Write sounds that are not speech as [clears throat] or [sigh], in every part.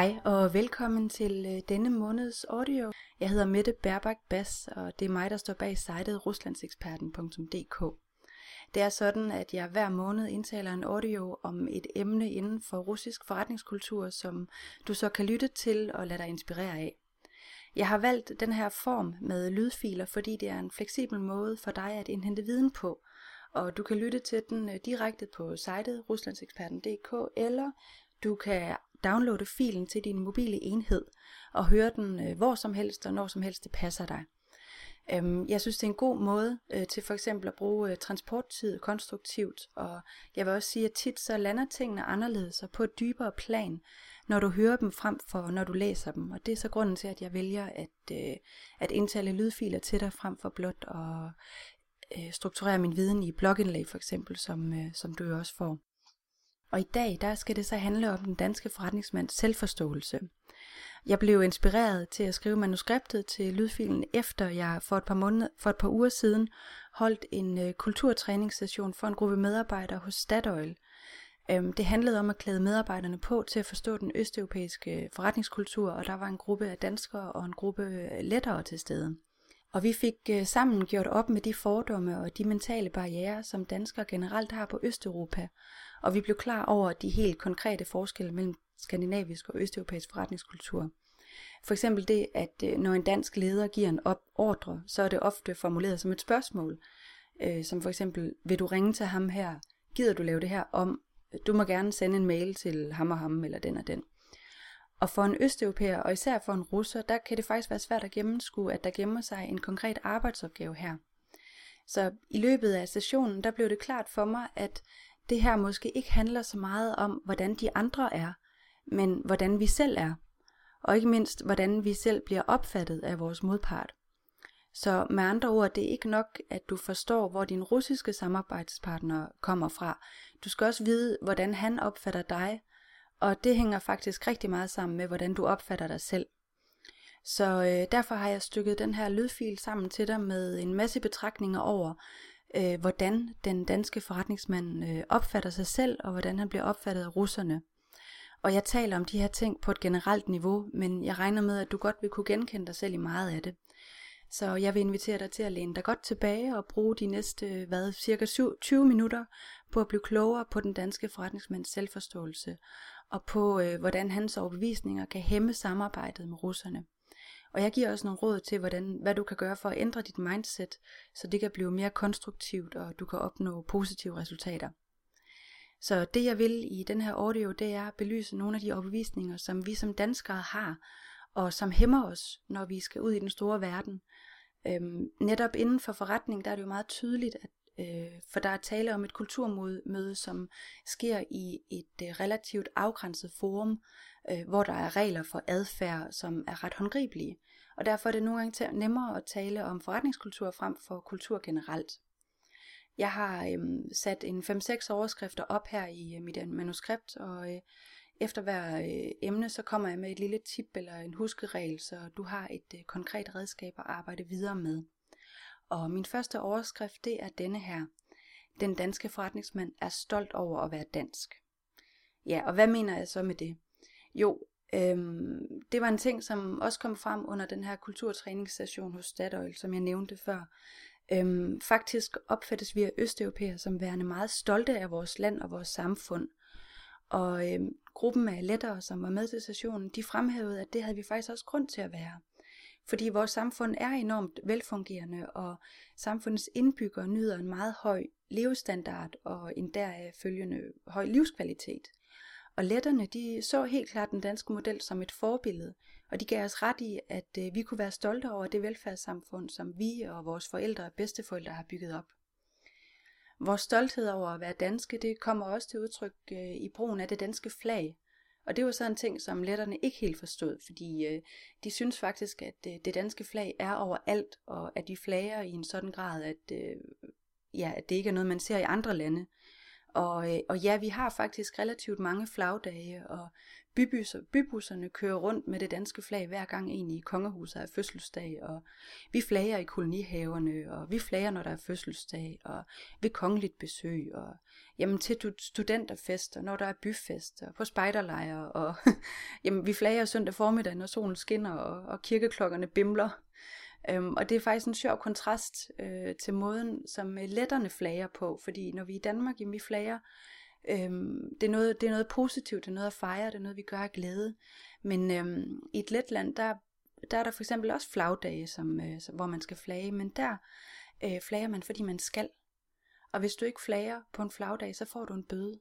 Hej og velkommen til øh, denne måneds audio. Jeg hedder Mette Berbak Bas, og det er mig, der står bag sitet ruslandseksperten.dk. Det er sådan, at jeg hver måned indtaler en audio om et emne inden for russisk forretningskultur, som du så kan lytte til og lade dig inspirere af. Jeg har valgt den her form med lydfiler, fordi det er en fleksibel måde for dig at indhente viden på, og du kan lytte til den øh, direkte på sitet ruslandseksperten.dk, eller du kan downloade filen til din mobile enhed og høre den øh, hvor som helst og når som helst det passer dig. Øhm, jeg synes, det er en god måde øh, til for eksempel at bruge øh, transporttid konstruktivt, og jeg vil også sige, at tit så lander tingene anderledes og på et dybere plan, når du hører dem frem for når du læser dem. Og det er så grunden til, at jeg vælger at, øh, at indtale lydfiler til dig frem for blot at øh, strukturere min viden i blogindlæg for eksempel, som, øh, som du jo også får. Og i dag, der skal det så handle om den danske forretningsmands selvforståelse. Jeg blev inspireret til at skrive manuskriptet til lydfilen, efter jeg for et par, måneder, for et par uger siden holdt en uh, kulturtræningssession for en gruppe medarbejdere hos Statoil. Um, det handlede om at klæde medarbejderne på til at forstå den østeuropæiske forretningskultur, og der var en gruppe af danskere og en gruppe øh, lettere til stede. Og vi fik øh, sammen gjort op med de fordomme og de mentale barriere, som danskere generelt har på Østeuropa, og vi blev klar over de helt konkrete forskelle mellem skandinavisk og østeuropæisk forretningskultur. For eksempel det, at øh, når en dansk leder giver en op ordre, så er det ofte formuleret som et spørgsmål. Øh, som for eksempel, vil du ringe til ham her? Gider du lave det her om? Du må gerne sende en mail til ham og ham, eller den og den. Og for en østeuropæer, og især for en russer, der kan det faktisk være svært at gennemskue, at der gemmer sig en konkret arbejdsopgave her. Så i løbet af sessionen, der blev det klart for mig, at det her måske ikke handler så meget om, hvordan de andre er, men hvordan vi selv er. Og ikke mindst, hvordan vi selv bliver opfattet af vores modpart. Så med andre ord, det er ikke nok, at du forstår, hvor din russiske samarbejdspartner kommer fra. Du skal også vide, hvordan han opfatter dig, og det hænger faktisk rigtig meget sammen med, hvordan du opfatter dig selv. Så øh, derfor har jeg stykket den her lydfil sammen til dig med en masse betragtninger over, øh, hvordan den danske forretningsmand øh, opfatter sig selv, og hvordan han bliver opfattet af russerne. Og jeg taler om de her ting på et generelt niveau, men jeg regner med, at du godt vil kunne genkende dig selv i meget af det. Så jeg vil invitere dig til at læne dig godt tilbage og bruge de næste, hvad, cirka 20 minutter på at blive klogere på den danske forretningsmands selvforståelse, og på, øh, hvordan hans overbevisninger kan hæmme samarbejdet med russerne. Og jeg giver også nogle råd til, hvordan, hvad du kan gøre for at ændre dit mindset, så det kan blive mere konstruktivt, og du kan opnå positive resultater. Så det jeg vil i den her audio, det er at belyse nogle af de overbevisninger, som vi som danskere har, og som hæmmer os, når vi skal ud i den store verden. Øhm, netop inden for forretning, der er det jo meget tydeligt, at øh, for der er tale om et kulturmøde, som sker i et øh, relativt afgrænset forum, øh, hvor der er regler for adfærd, som er ret håndgribelige. Og derfor er det nogle gange nemmere at tale om forretningskultur frem for kultur generelt. Jeg har øh, sat en 5-6 overskrifter op her i øh, mit øh, manuskript, og øh, efter hver øh, emne, så kommer jeg med et lille tip eller en huskeregel, så du har et øh, konkret redskab at arbejde videre med. Og min første overskrift, det er denne her. Den danske forretningsmand er stolt over at være dansk. Ja, og hvad mener jeg så med det? Jo, øhm, det var en ting, som også kom frem under den her kulturtræningsstation hos Statoil, som jeg nævnte før. Øhm, faktisk opfattes vi af østeuropæere som værende meget stolte af vores land og vores samfund. Og øhm, gruppen af lettere, som var med til stationen, de fremhævede, at det havde vi faktisk også grund til at være. Fordi vores samfund er enormt velfungerende, og samfundets indbyggere nyder en meget høj levestandard og en deraf følgende høj livskvalitet. Og letterne de så helt klart den danske model som et forbillede, og de gav os ret i, at øh, vi kunne være stolte over det velfærdssamfund, som vi og vores forældre og bedsteforældre har bygget op. Vores stolthed over at være danske, det kommer også til udtryk øh, i brugen af det danske flag. Og det var sådan en ting, som letterne ikke helt forstod, fordi øh, de synes faktisk, at øh, det danske flag er overalt, og at de flager i en sådan grad, at, øh, ja, at det ikke er noget, man ser i andre lande. Og, øh, og ja, vi har faktisk relativt mange flagdage, og bybusser, bybusserne kører rundt med det danske flag hver gang en i kongehuset er fødselsdag, og vi flager i kolonihaverne, og vi flager, når der er fødselsdag, og ved kongeligt besøg, og jamen til studenterfester, når der er byfester, på spejderlejre, og [laughs] jamen vi flager søndag formiddag, når solen skinner, og, og kirkeklokkerne bimler. Øhm, og det er faktisk en sjov kontrast øh, til måden, som øh, letterne flager på, fordi når vi i Danmark, jamen vi flager, øhm, det, er noget, det er noget positivt, det er noget at fejre, det er noget, vi gør af glæde. Men øhm, i et letland, der, der er der for eksempel også flagdage, som, øh, hvor man skal flage, men der øh, flager man, fordi man skal. Og hvis du ikke flager på en flagdag, så får du en bøde.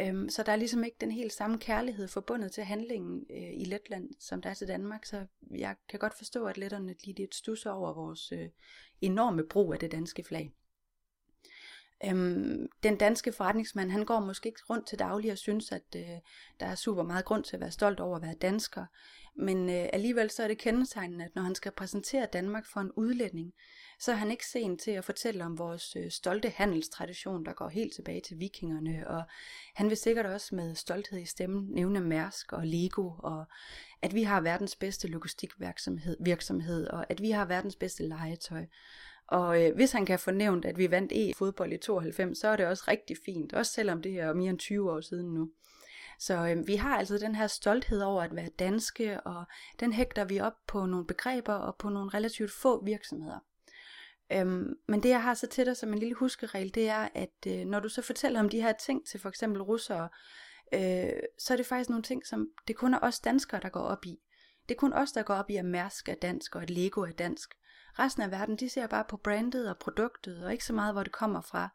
Øhm, så der er ligesom ikke den helt samme kærlighed forbundet til handlingen øh, i Letland, som der er til Danmark. Så jeg kan godt forstå, at letterne lige lidt stusser over vores øh, enorme brug af det danske flag. Øhm, den danske forretningsmand, han går måske ikke rundt til daglig og synes, at øh, der er super meget grund til at være stolt over at være dansker. Men øh, alligevel så er det kendetegnende, at når han skal præsentere Danmark for en udlænding, så er han ikke sen til at fortælle om vores øh, stolte handelstradition, der går helt tilbage til vikingerne, og han vil sikkert også med stolthed i stemmen nævne Mærsk og Lego, og at vi har verdens bedste logistikvirksomhed, virksomhed, og at vi har verdens bedste legetøj. Og øh, hvis han kan få nævnt, at vi vandt e-fodbold i 92, så er det også rigtig fint, også selvom det er mere end 20 år siden nu. Så øh, vi har altså den her stolthed over at være danske, og den hægter vi op på nogle begreber og på nogle relativt få virksomheder. Øhm, men det jeg har så til dig som en lille huskeregel, det er, at øh, når du så fortæller om de her ting til for eksempel russere, øh, så er det faktisk nogle ting, som det kun er os danskere, der går op i. Det er kun os, der går op i, at Mærsk er dansk, og at Lego er dansk. Resten af verden, de ser bare på brandet og produktet, og ikke så meget, hvor det kommer fra.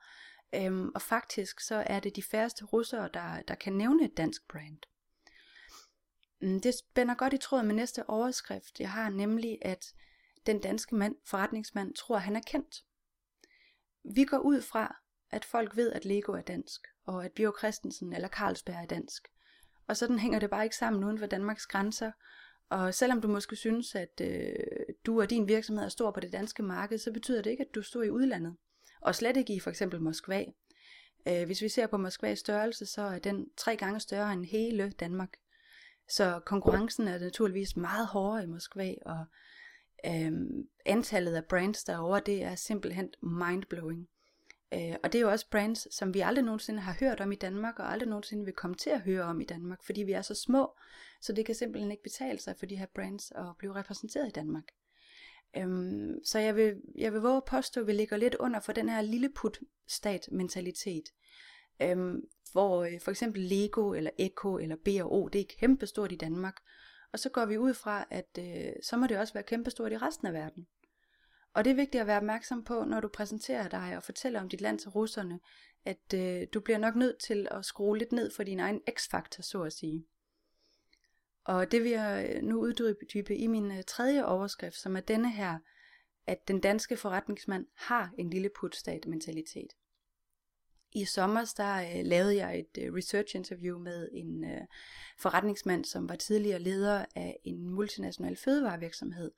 Øhm, og faktisk så er det de færreste russere, der, der kan nævne et dansk brand. Mm, det spænder godt i tråd med næste overskrift, jeg har, nemlig at den danske mand, forretningsmand tror, han er kendt. Vi går ud fra, at folk ved, at Lego er dansk, og at Bio Christensen eller Carlsberg er dansk. Og sådan hænger det bare ikke sammen uden for Danmarks grænser, og selvom du måske synes, at øh, du og din virksomhed er stor på det danske marked, så betyder det ikke, at du står i udlandet. Og slet ikke i for eksempel Moskva. Øh, hvis vi ser på Moskvas størrelse, så er den tre gange større end hele Danmark. Så konkurrencen er naturligvis meget hårdere i Moskva, og øh, antallet af brands derovre, det er simpelthen mindblowing. Øh, og det er jo også brands, som vi aldrig nogensinde har hørt om i Danmark, og aldrig nogensinde vil komme til at høre om i Danmark, fordi vi er så små, så det kan simpelthen ikke betale sig for de her brands at blive repræsenteret i Danmark. Øhm, så jeg vil, jeg vil våge at påstå, at vi ligger lidt under for den her lilleput-stat-mentalitet, Øhm, hvor øh, for eksempel Lego eller Echo eller B&O, det er kæmpestort i Danmark. Og så går vi ud fra, at øh, så må det også være kæmpestort i resten af verden. Og det er vigtigt at være opmærksom på, når du præsenterer dig og fortæller om dit land til russerne, at øh, du bliver nok nødt til at skrue lidt ned for din egen x-faktor, så at sige. Og det vil jeg øh, nu uddybe i min øh, tredje overskrift, som er denne her, at den danske forretningsmand har en lille putstat mentalitet. I sommer der øh, lavede jeg et øh, research interview med en øh, forretningsmand, som var tidligere leder af en multinational fødevarevirksomhed,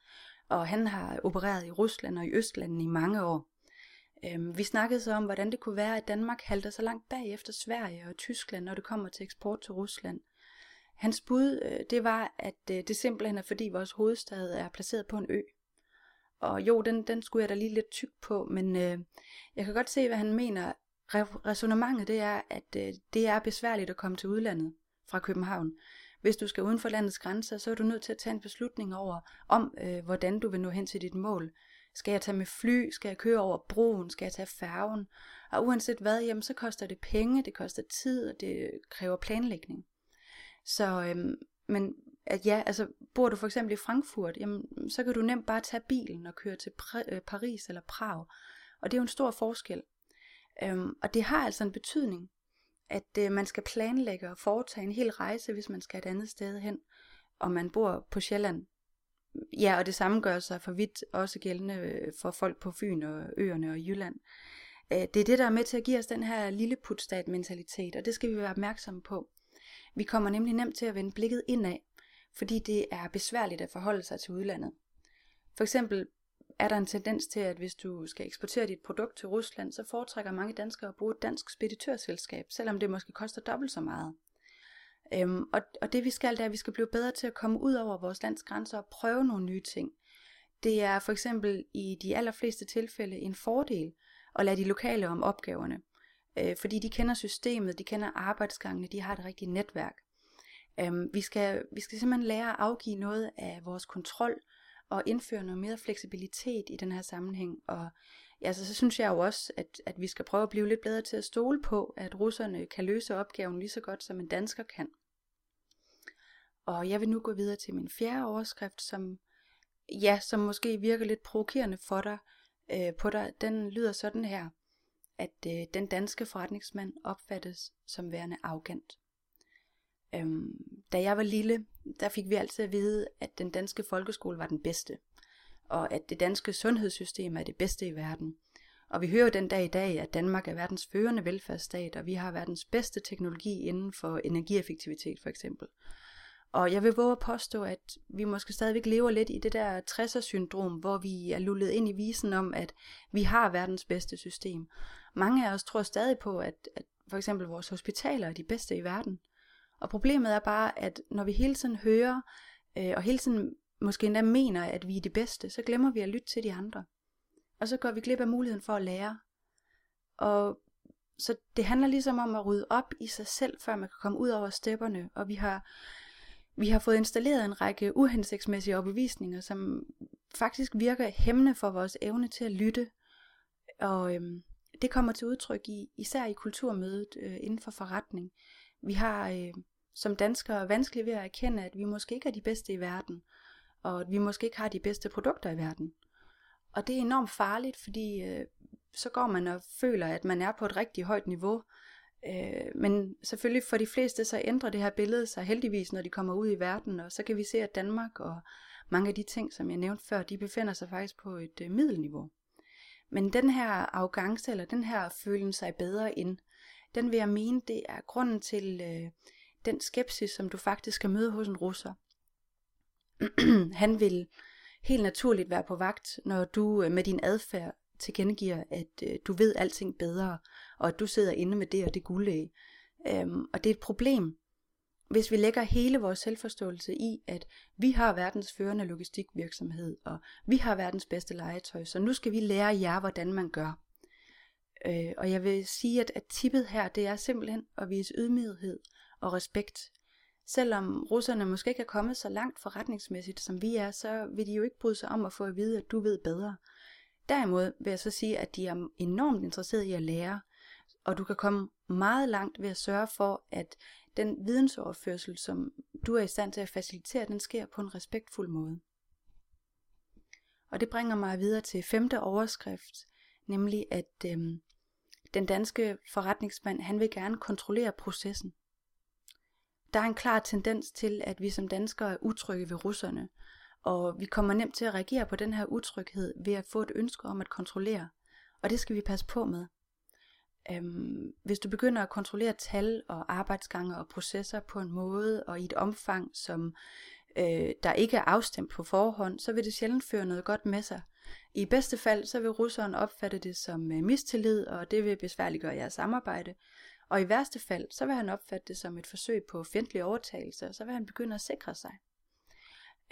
og han har opereret i Rusland og i Østlandet i mange år. Øhm, vi snakkede så om, hvordan det kunne være, at Danmark halter så langt bag efter Sverige og Tyskland, når det kommer til eksport til Rusland. Hans bud, øh, det var, at øh, det simpelthen er fordi vores hovedstad er placeret på en ø. Og jo, den, den skulle jeg da lige lidt tyk på, men øh, jeg kan godt se, hvad han mener. Resonemanget det er, at øh, det er besværligt at komme til udlandet fra København. Hvis du skal uden for landets grænser, så er du nødt til at tage en beslutning over, om øh, hvordan du vil nå hen til dit mål. Skal jeg tage med fly? Skal jeg køre over broen? Skal jeg tage færgen? Og uanset hvad, jamen, så koster det penge, det koster tid, og det kræver planlægning. Så, øhm, men at ja, altså bor du for eksempel i Frankfurt, jamen, så kan du nemt bare tage bilen og køre til øh, Paris eller Prag. Og det er jo en stor forskel. Øhm, og det har altså en betydning, at øh, man skal planlægge og foretage en hel rejse, hvis man skal et andet sted hen, og man bor på Sjælland. Ja, og det samme gør sig for vidt også gældende øh, for folk på Fyn og Øerne og Jylland. Øh, det er det, der er med til at give os den her lille putstat mentalitet, og det skal vi være opmærksomme på. Vi kommer nemlig nemt til at vende blikket indad, fordi det er besværligt at forholde sig til udlandet. For eksempel er der en tendens til, at hvis du skal eksportere dit produkt til Rusland, så foretrækker mange danskere at bruge et dansk speditørselskab, selvom det måske koster dobbelt så meget. Øhm, og, og det vi skal, det er, at vi skal blive bedre til at komme ud over vores lands grænser og prøve nogle nye ting. Det er for eksempel i de allerfleste tilfælde en fordel at lade de lokale om opgaverne, øh, fordi de kender systemet, de kender arbejdsgangene, de har et rigtigt netværk. Øhm, vi, skal, vi skal simpelthen lære at afgive noget af vores kontrol og indføre noget mere fleksibilitet i den her sammenhæng. Og altså, så synes jeg jo også, at, at vi skal prøve at blive lidt bedre til at stole på, at russerne kan løse opgaven lige så godt, som en dansker kan. Og jeg vil nu gå videre til min fjerde overskrift, som, ja, som måske virker lidt provokerende for dig, øh, på dig. Den lyder sådan her, at øh, den danske forretningsmand opfattes som værende arrogant. Øhm, da jeg var lille, der fik vi altid at vide, at den danske folkeskole var den bedste, og at det danske sundhedssystem er det bedste i verden. Og vi hører den dag i dag, at Danmark er verdens førende velfærdsstat, og vi har verdens bedste teknologi inden for energieffektivitet for eksempel. Og jeg vil våge at påstå, at vi måske stadigvæk lever lidt i det der 60'er-syndrom, hvor vi er lullet ind i visen om, at vi har verdens bedste system. Mange af os tror stadig på, at, at for eksempel vores hospitaler er de bedste i verden. Og problemet er bare, at når vi hele tiden hører, øh, og hele tiden måske endda mener, at vi er det bedste, så glemmer vi at lytte til de andre. Og så går vi glip af muligheden for at lære. Og så det handler ligesom om at rydde op i sig selv, før man kan komme ud over stepperne. Og vi har, vi har fået installeret en række uhensigtsmæssige overbevisninger, som faktisk virker hæmmende for vores evne til at lytte. Og øhm, det kommer til udtryk i, især i kulturmødet øh, inden for forretning. Vi har øh, som danskere vanskeligt ved at erkende, at vi måske ikke er de bedste i verden, og at vi måske ikke har de bedste produkter i verden. Og det er enormt farligt, fordi øh, så går man og føler, at man er på et rigtig højt niveau. Øh, men selvfølgelig for de fleste, så ændrer det her billede sig heldigvis, når de kommer ud i verden, og så kan vi se, at Danmark og mange af de ting, som jeg nævnte før, de befinder sig faktisk på et øh, middelniveau. Men den her arrogance, eller den her følelse sig bedre end, den vil jeg mene, det er grunden til øh, den skepsis, som du faktisk skal møde hos en russer. [clears throat] han vil helt naturligt være på vagt, når du øh, med din adfærd tilkendegiver, at øh, du ved alting bedre, og at du sidder inde med det og det guldæg. Øhm, og det er et problem, hvis vi lægger hele vores selvforståelse i, at vi har verdens førende logistikvirksomhed, og vi har verdens bedste legetøj, så nu skal vi lære jer, hvordan man gør. Øh, og jeg vil sige, at, at tippet her, det er simpelthen at vise ydmyghed og respekt. Selvom russerne måske ikke er kommet så langt forretningsmæssigt, som vi er, så vil de jo ikke bryde sig om at få at vide, at du ved bedre. Derimod vil jeg så sige, at de er enormt interesserede i at lære, og du kan komme meget langt ved at sørge for, at den vidensoverførsel, som du er i stand til at facilitere, den sker på en respektfuld måde. Og det bringer mig videre til femte overskrift, nemlig at øhm, den danske forretningsmand, han vil gerne kontrollere processen. Der er en klar tendens til, at vi som danskere er utrygge ved russerne, og vi kommer nemt til at reagere på den her utryghed ved at få et ønske om at kontrollere, og det skal vi passe på med. Øhm, hvis du begynder at kontrollere tal og arbejdsgange og processer på en måde og i et omfang, som øh, der ikke er afstemt på forhånd, så vil det sjældent føre noget godt med sig. I bedste fald, så vil russeren opfatte det som øh, mistillid, og det vil besværliggøre jeres samarbejde. Og i værste fald, så vil han opfatte det som et forsøg på fjendtlig overtagelse, og så vil han begynde at sikre sig.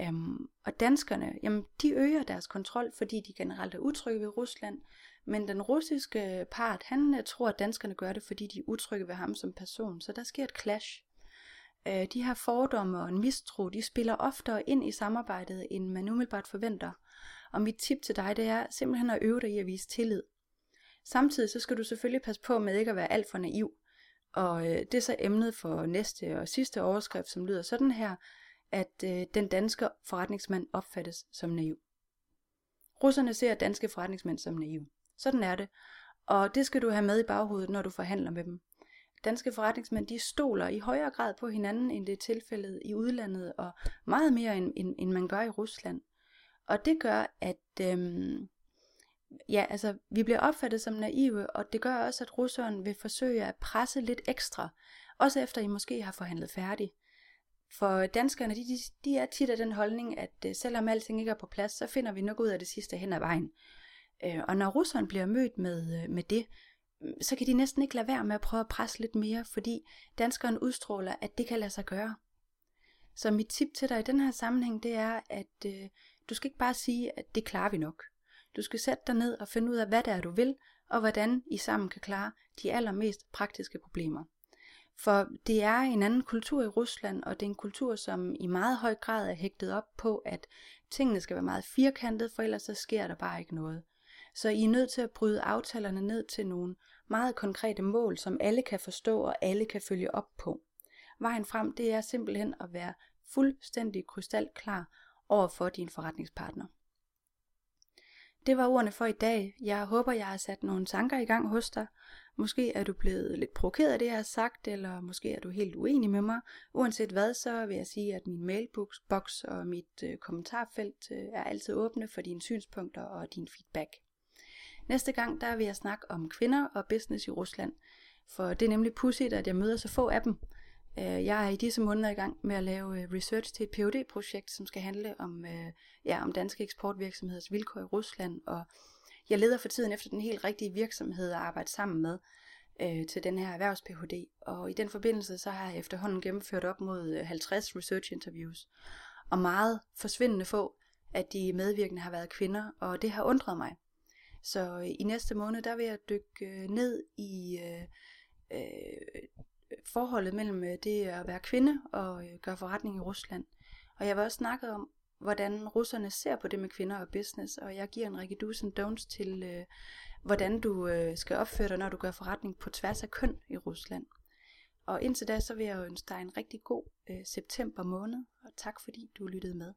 Øhm, og danskerne, jamen, de øger deres kontrol, fordi de generelt er utrygge ved Rusland, men den russiske part, han øh, tror, at danskerne gør det, fordi de er utrygge ved ham som person, så der sker et clash. Øh, de her fordomme og en mistro, de spiller oftere ind i samarbejdet, end man umiddelbart forventer. Og mit tip til dig, det er simpelthen at øve dig i at vise tillid. Samtidig så skal du selvfølgelig passe på med ikke at være alt for naiv. Og øh, det er så emnet for næste og sidste overskrift, som lyder sådan her, at øh, den danske forretningsmand opfattes som naiv. Russerne ser danske forretningsmænd som naive. Sådan er det. Og det skal du have med i baghovedet, når du forhandler med dem. Danske forretningsmænd, de stoler i højere grad på hinanden, end det er tilfældet i udlandet, og meget mere, end, end, end man gør i Rusland. Og det gør, at øhm, ja, altså, vi bliver opfattet som naive, og det gør også, at russeren vil forsøge at presse lidt ekstra, også efter I måske har forhandlet færdigt. For danskerne, de, de, de er tit af den holdning, at øh, selvom alting ikke er på plads, så finder vi nok ud af det sidste hen ad vejen. Øh, og når russeren bliver mødt med, øh, med det, så kan de næsten ikke lade være med at prøve at presse lidt mere, fordi danskeren udstråler, at det kan lade sig gøre. Så mit tip til dig i den her sammenhæng, det er, at øh, du skal ikke bare sige, at det klarer vi nok. Du skal sætte dig ned og finde ud af, hvad det er, du vil, og hvordan I sammen kan klare de allermest praktiske problemer. For det er en anden kultur i Rusland, og det er en kultur, som i meget høj grad er hægtet op på, at tingene skal være meget firkantede, for ellers så sker der bare ikke noget. Så I er nødt til at bryde aftalerne ned til nogle meget konkrete mål, som alle kan forstå og alle kan følge op på. Vejen frem, det er simpelthen at være fuldstændig krystalklar over for din forretningspartner. Det var ordene for i dag. Jeg håber, jeg har sat nogle tanker i gang hos dig. Måske er du blevet lidt provokeret af det, jeg har sagt, eller måske er du helt uenig med mig. Uanset hvad, så vil jeg sige, at min mailbox og mit øh, kommentarfelt øh, er altid åbne for dine synspunkter og din feedback. Næste gang, der vil jeg snakke om kvinder og business i Rusland. For det er nemlig pudsigt, at jeg møder så få af dem. Øh, jeg er i disse måneder i gang med at lave øh, research til et phd projekt som skal handle om, øh, ja, om danske eksportvirksomheders vilkår i Rusland. Og jeg leder for tiden efter den helt rigtige virksomhed at arbejde sammen med øh, til den her erhvervs phd Og i den forbindelse så har jeg efterhånden gennemført op mod øh, 50 research interviews. Og meget forsvindende få at de medvirkende har været kvinder, og det har undret mig. Så i næste måned, der vil jeg dykke ned i øh, øh, forholdet mellem øh, det at være kvinde og øh, gøre forretning i Rusland. Og jeg vil også snakke om, hvordan russerne ser på det med kvinder og business, og jeg giver en række do's and don'ts til, øh, hvordan du øh, skal opføre dig, når du gør forretning på tværs af køn i Rusland. Og indtil da, så vil jeg ønske dig en rigtig god øh, september måned, og tak fordi du lyttede med.